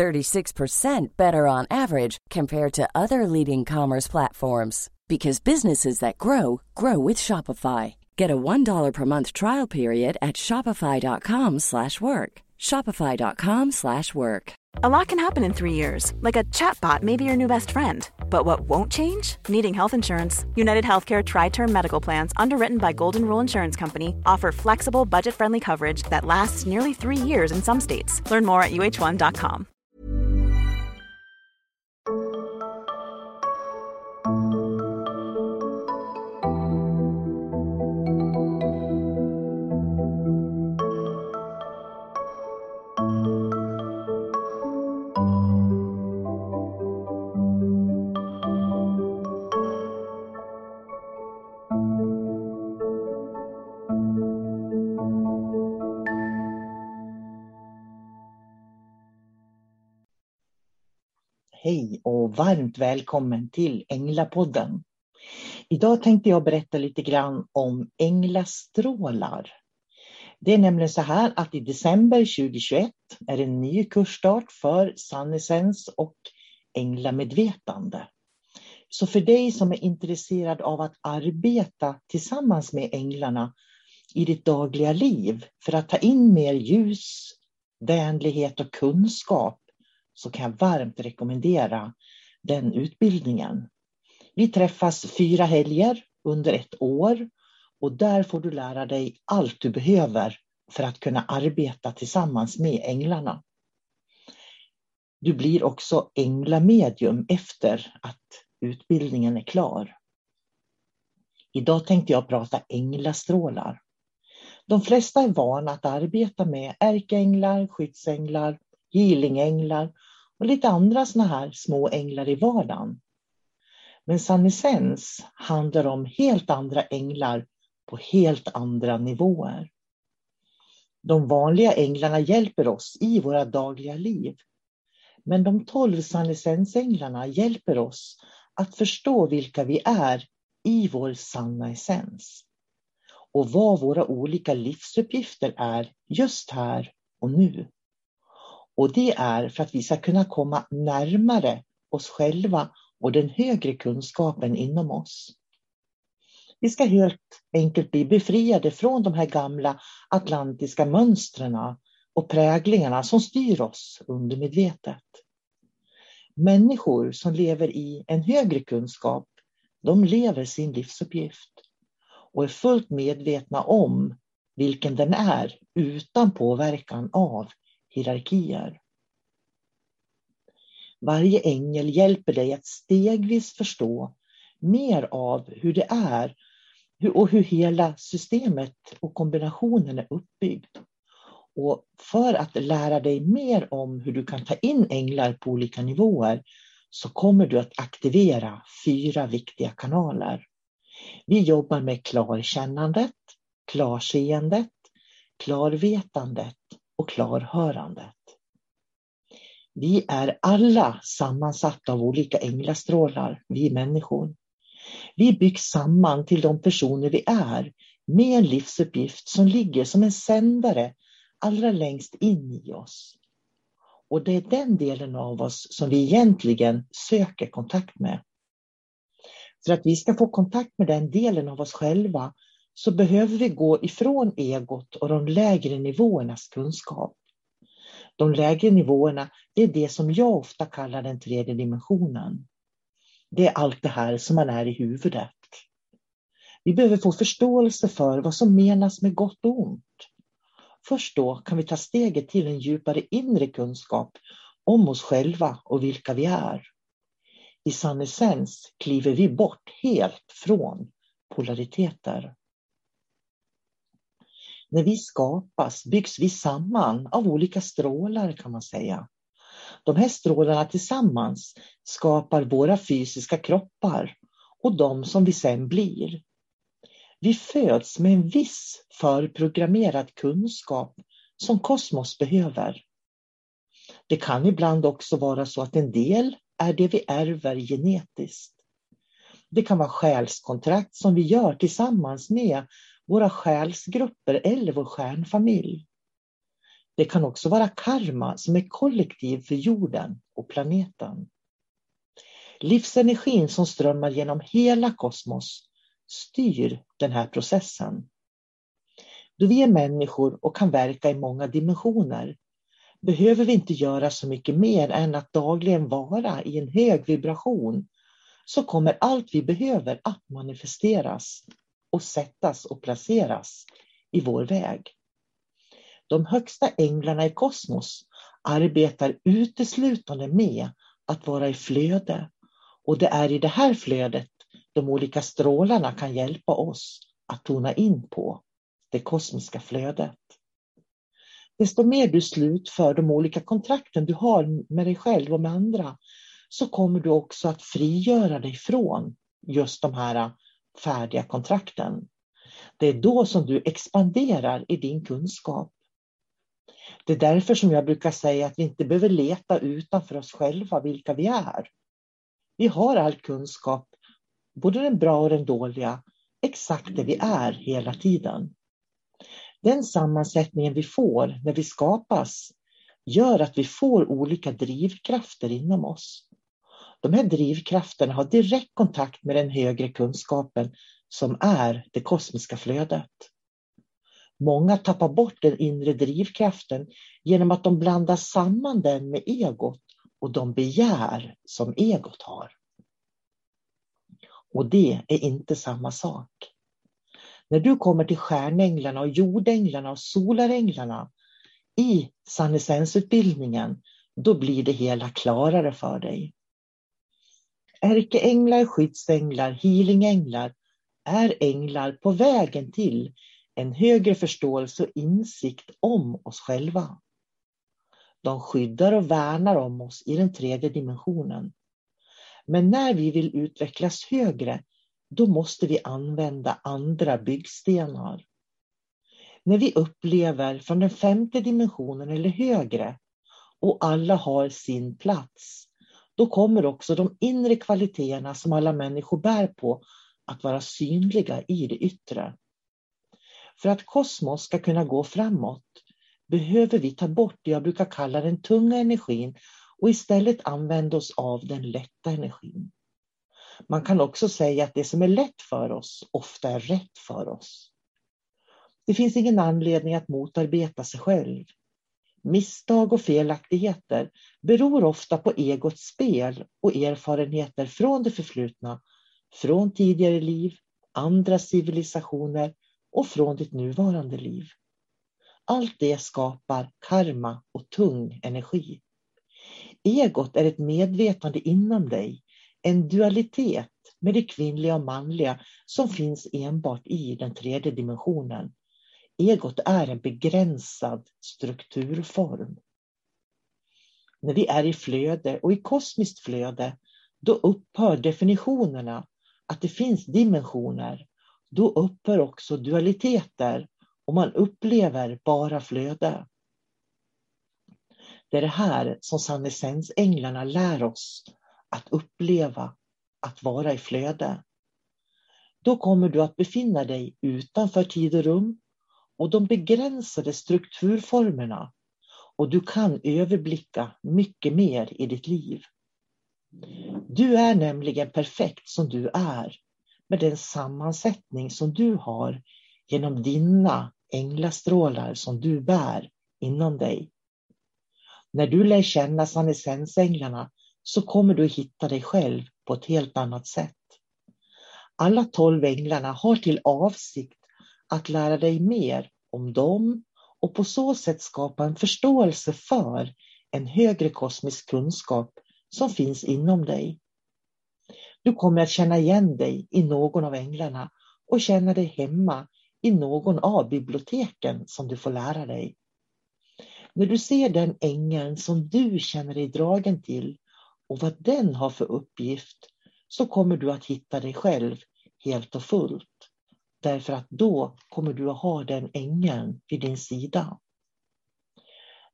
36% better on average compared to other leading commerce platforms because businesses that grow grow with Shopify. Get a $1 per month trial period at shopify.com/work. shopify.com/work. A lot can happen in 3 years. Like a chatbot may be your new best friend. But what won't change? Needing health insurance. United Healthcare tri-term medical plans underwritten by Golden Rule Insurance Company offer flexible, budget-friendly coverage that lasts nearly 3 years in some states. Learn more at uh1.com. Hej och varmt välkommen till Änglapodden. Idag tänkte jag berätta lite grann om änglastrålar. Det är nämligen så här att i december 2021 är det en ny kursstart för Sunessens och Änglamedvetande. Så för dig som är intresserad av att arbeta tillsammans med änglarna i ditt dagliga liv för att ta in mer ljus, vänlighet och kunskap så kan jag varmt rekommendera den utbildningen. Vi träffas fyra helger under ett år och där får du lära dig allt du behöver för att kunna arbeta tillsammans med änglarna. Du blir också änglamedium efter att utbildningen är klar. Idag tänkte jag prata änglastrålar. De flesta är vana att arbeta med ärkeänglar, skyddsänglar, healingänglar och lite andra sådana här små änglar i vardagen. Men Sannisens handlar om helt andra änglar på helt andra nivåer. De vanliga änglarna hjälper oss i våra dagliga liv. Men de tolv sannessensänglarna hjälper oss att förstå vilka vi är i vår sanna essens. Och vad våra olika livsuppgifter är just här och nu. Och det är för att vi ska kunna komma närmare oss själva och den högre kunskapen inom oss. Vi ska helt enkelt bli befriade från de här gamla atlantiska mönstren och präglingarna som styr oss undermedvetet. Människor som lever i en högre kunskap, de lever sin livsuppgift och är fullt medvetna om vilken den är utan påverkan av hierarkier. Varje ängel hjälper dig att stegvis förstå mer av hur det är och hur hela systemet och kombinationen är uppbyggd. Och för att lära dig mer om hur du kan ta in änglar på olika nivåer så kommer du att aktivera fyra viktiga kanaler. Vi jobbar med klarkännandet, klarseendet, klarvetandet klarhörandet. Vi är alla sammansatta av olika änglastrålar, vi människor. Vi byggs samman till de personer vi är med en livsuppgift som ligger som en sändare allra längst in i oss. Och det är den delen av oss som vi egentligen söker kontakt med. För att vi ska få kontakt med den delen av oss själva så behöver vi gå ifrån egot och de lägre nivåernas kunskap. De lägre nivåerna, det är det som jag ofta kallar den tredje dimensionen. Det är allt det här som man är i huvudet. Vi behöver få förståelse för vad som menas med gott och ont. Först då kan vi ta steget till en djupare inre kunskap om oss själva och vilka vi är. I sann essens kliver vi bort helt från polariteter. När vi skapas byggs vi samman av olika strålar kan man säga. De här strålarna tillsammans skapar våra fysiska kroppar och de som vi sen blir. Vi föds med en viss förprogrammerad kunskap som kosmos behöver. Det kan ibland också vara så att en del är det vi ärver genetiskt. Det kan vara själskontrakt som vi gör tillsammans med våra själsgrupper eller vår stjärnfamilj. Det kan också vara karma som är kollektiv för jorden och planeten. Livsenergin som strömmar genom hela kosmos styr den här processen. Då vi är människor och kan verka i många dimensioner behöver vi inte göra så mycket mer än att dagligen vara i en hög vibration så kommer allt vi behöver att manifesteras och sättas och placeras i vår väg. De högsta änglarna i kosmos arbetar uteslutande med att vara i flöde och det är i det här flödet de olika strålarna kan hjälpa oss att tona in på det kosmiska flödet. Desto mer du slutför de olika kontrakten du har med dig själv och med andra så kommer du också att frigöra dig från just de här färdiga kontrakten. Det är då som du expanderar i din kunskap. Det är därför som jag brukar säga att vi inte behöver leta utanför oss själva vilka vi är. Vi har all kunskap, både den bra och den dåliga, exakt det vi är hela tiden. Den sammansättningen vi får när vi skapas gör att vi får olika drivkrafter inom oss. De här drivkrafterna har direkt kontakt med den högre kunskapen som är det kosmiska flödet. Många tappar bort den inre drivkraften genom att de blandar samman den med egot och de begär som egot har. Och det är inte samma sak. När du kommer till stjärnänglarna och jordänglarna och solaränglarna i sannesensutbildningen, då blir det hela klarare för dig. Ärkeänglar, skyddsänglar, healingänglar är änglar på vägen till en högre förståelse och insikt om oss själva. De skyddar och värnar om oss i den tredje dimensionen. Men när vi vill utvecklas högre, då måste vi använda andra byggstenar. När vi upplever från den femte dimensionen eller högre och alla har sin plats, då kommer också de inre kvaliteterna som alla människor bär på att vara synliga i det yttre. För att kosmos ska kunna gå framåt behöver vi ta bort det jag brukar kalla den tunga energin och istället använda oss av den lätta energin. Man kan också säga att det som är lätt för oss ofta är rätt för oss. Det finns ingen anledning att motarbeta sig själv. Misstag och felaktigheter beror ofta på egots spel och erfarenheter från det förflutna, från tidigare liv, andra civilisationer och från ditt nuvarande liv. Allt det skapar karma och tung energi. Egot är ett medvetande inom dig, en dualitet med det kvinnliga och manliga som finns enbart i den tredje dimensionen. Egot är en begränsad strukturform. När vi är i flöde och i kosmiskt flöde, då upphör definitionerna att det finns dimensioner. Då upphör också dualiteter och man upplever bara flöde. Det är det här som sannesensänglarna lär oss att uppleva, att vara i flöde. Då kommer du att befinna dig utanför tid och rum och de begränsade strukturformerna och du kan överblicka mycket mer i ditt liv. Du är nämligen perfekt som du är med den sammansättning som du har genom dina änglastrålar som du bär inom dig. När du lär känna sannesensänglarna så kommer du hitta dig själv på ett helt annat sätt. Alla tolv änglarna har till avsikt att lära dig mer om dem och på så sätt skapa en förståelse för en högre kosmisk kunskap som finns inom dig. Du kommer att känna igen dig i någon av änglarna och känna dig hemma i någon av biblioteken som du får lära dig. När du ser den ängeln som du känner dig dragen till och vad den har för uppgift så kommer du att hitta dig själv helt och fullt. Därför att då kommer du att ha den ängeln vid din sida.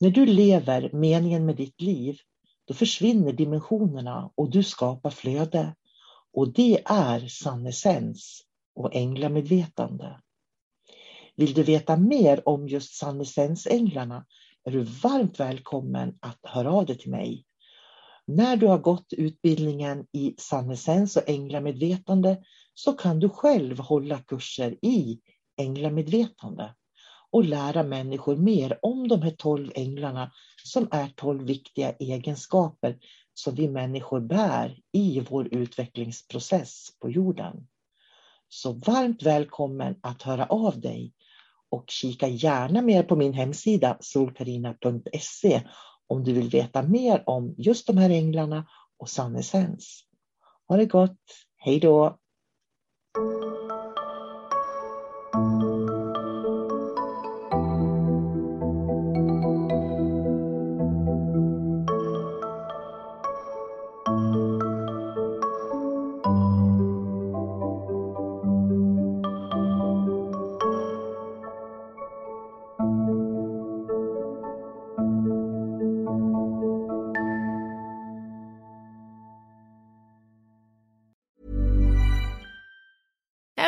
När du lever meningen med ditt liv, då försvinner dimensionerna och du skapar flöde. Och det är sann essens och änglamedvetande. Vill du veta mer om just sannessensänglarna är du varmt välkommen att höra av dig till mig. När du har gått utbildningen i sannessens och änglamedvetande så kan du själv hålla kurser i änglamedvetande och lära människor mer om de här tolv änglarna som är tolv viktiga egenskaper som vi människor bär i vår utvecklingsprocess på jorden. Så varmt välkommen att höra av dig och kika gärna mer på min hemsida solkarina.se om du vill veta mer om just de här änglarna och sannessens. Ha det gott, hej då! Thank you.